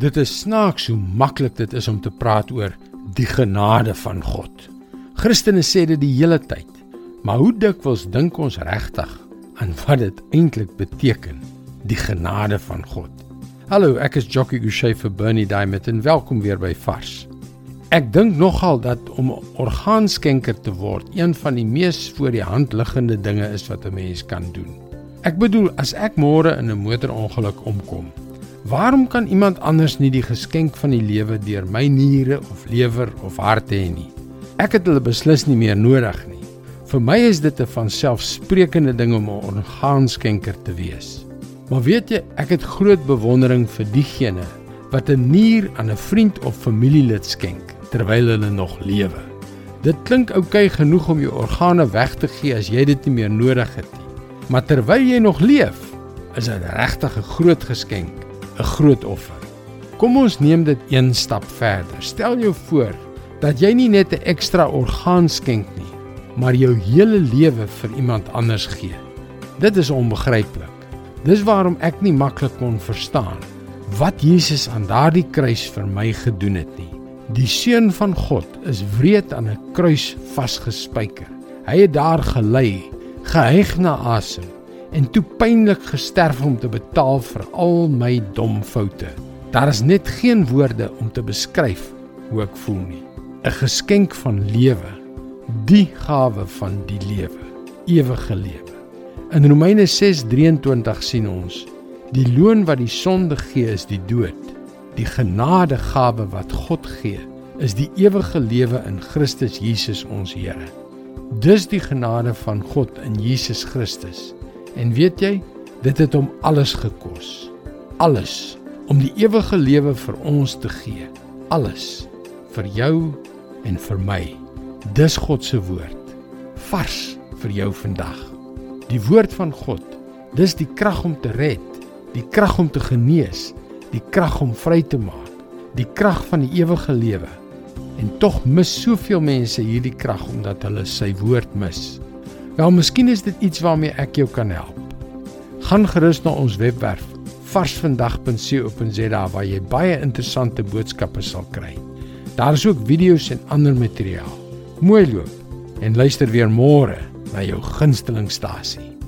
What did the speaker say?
Dit is snaaks hoe maklik dit is om te praat oor die genade van God. Christene sê dit die hele tyd. Maar hoe dikwels dink ons regtig aan wat dit eintlik beteken, die genade van God? Hallo, ek is Jockey Gouchee vir Bernie Diamond en welkom weer by Vars. Ek dink nogal dat om orgaanskenker te word een van die mees voor die hand liggende dinge is wat 'n mens kan doen. Ek bedoel, as ek môre in 'n motorongeluk omkom, Waarom kan iemand anders nie die geskenk van die lewe deur my niere of lewer of hart hê nie? Ek het hulle beslis nie meer nodig nie. Vir my is dit 'n vanselfsprekende ding om 'n orgaanskenker te wees. Maar weet jy, ek het groot bewondering vir diegene wat 'n nier aan 'n vriend of familielid skenk terwyl hulle nog lewe. Dit klink oukei genoeg om jou organe weg te gee as jy dit nie meer nodig het nie. Maar terwyl jy nog leef, is dit regtig 'n groot geskenk 'n groot offer. Kom ons neem dit een stap verder. Stel jou voor dat jy nie net 'n ekstra orgaan skenk nie, maar jou hele lewe vir iemand anders gee. Dit is onbegryplik. Dis waarom ek nie maklik kon verstaan wat Jesus aan daardie kruis vir my gedoen het nie. Die seun van God is wreed aan 'n kruis vasgespijker. Hy het daar gelê, gehyg na asem en toe pynlik gesterf om te betaal vir al my dom foute. Daar is net geen woorde om te beskryf hoe ek voel nie. 'n Geskenk van lewe, die gawe van die lewe, ewige lewe. In Romeine 6:23 sien ons: Die loon wat die sonde gee is die dood. Die genadegawe wat God gee is die ewige lewe in Christus Jesus ons Here. Dis die genade van God in Jesus Christus En weet jy, dit het hom alles gekos. Alles om die ewige lewe vir ons te gee. Alles vir jou en vir my. Dis God se woord. Vars vir jou vandag. Die woord van God. Dis die krag om te red, die krag om te genees, die krag om vry te maak, die krag van die ewige lewe. En tog mis soveel mense hierdie krag omdat hulle sy woord mis. Wel, miskien is dit iets waarmee ek jou kan help. Gaan gerus na ons webwerf varsvandag.co.za waar jy baie interessante boodskappe sal kry. Daar is ook video's en ander materiaal. Mooi loop en luister weer môre na jou gunstelingstasie.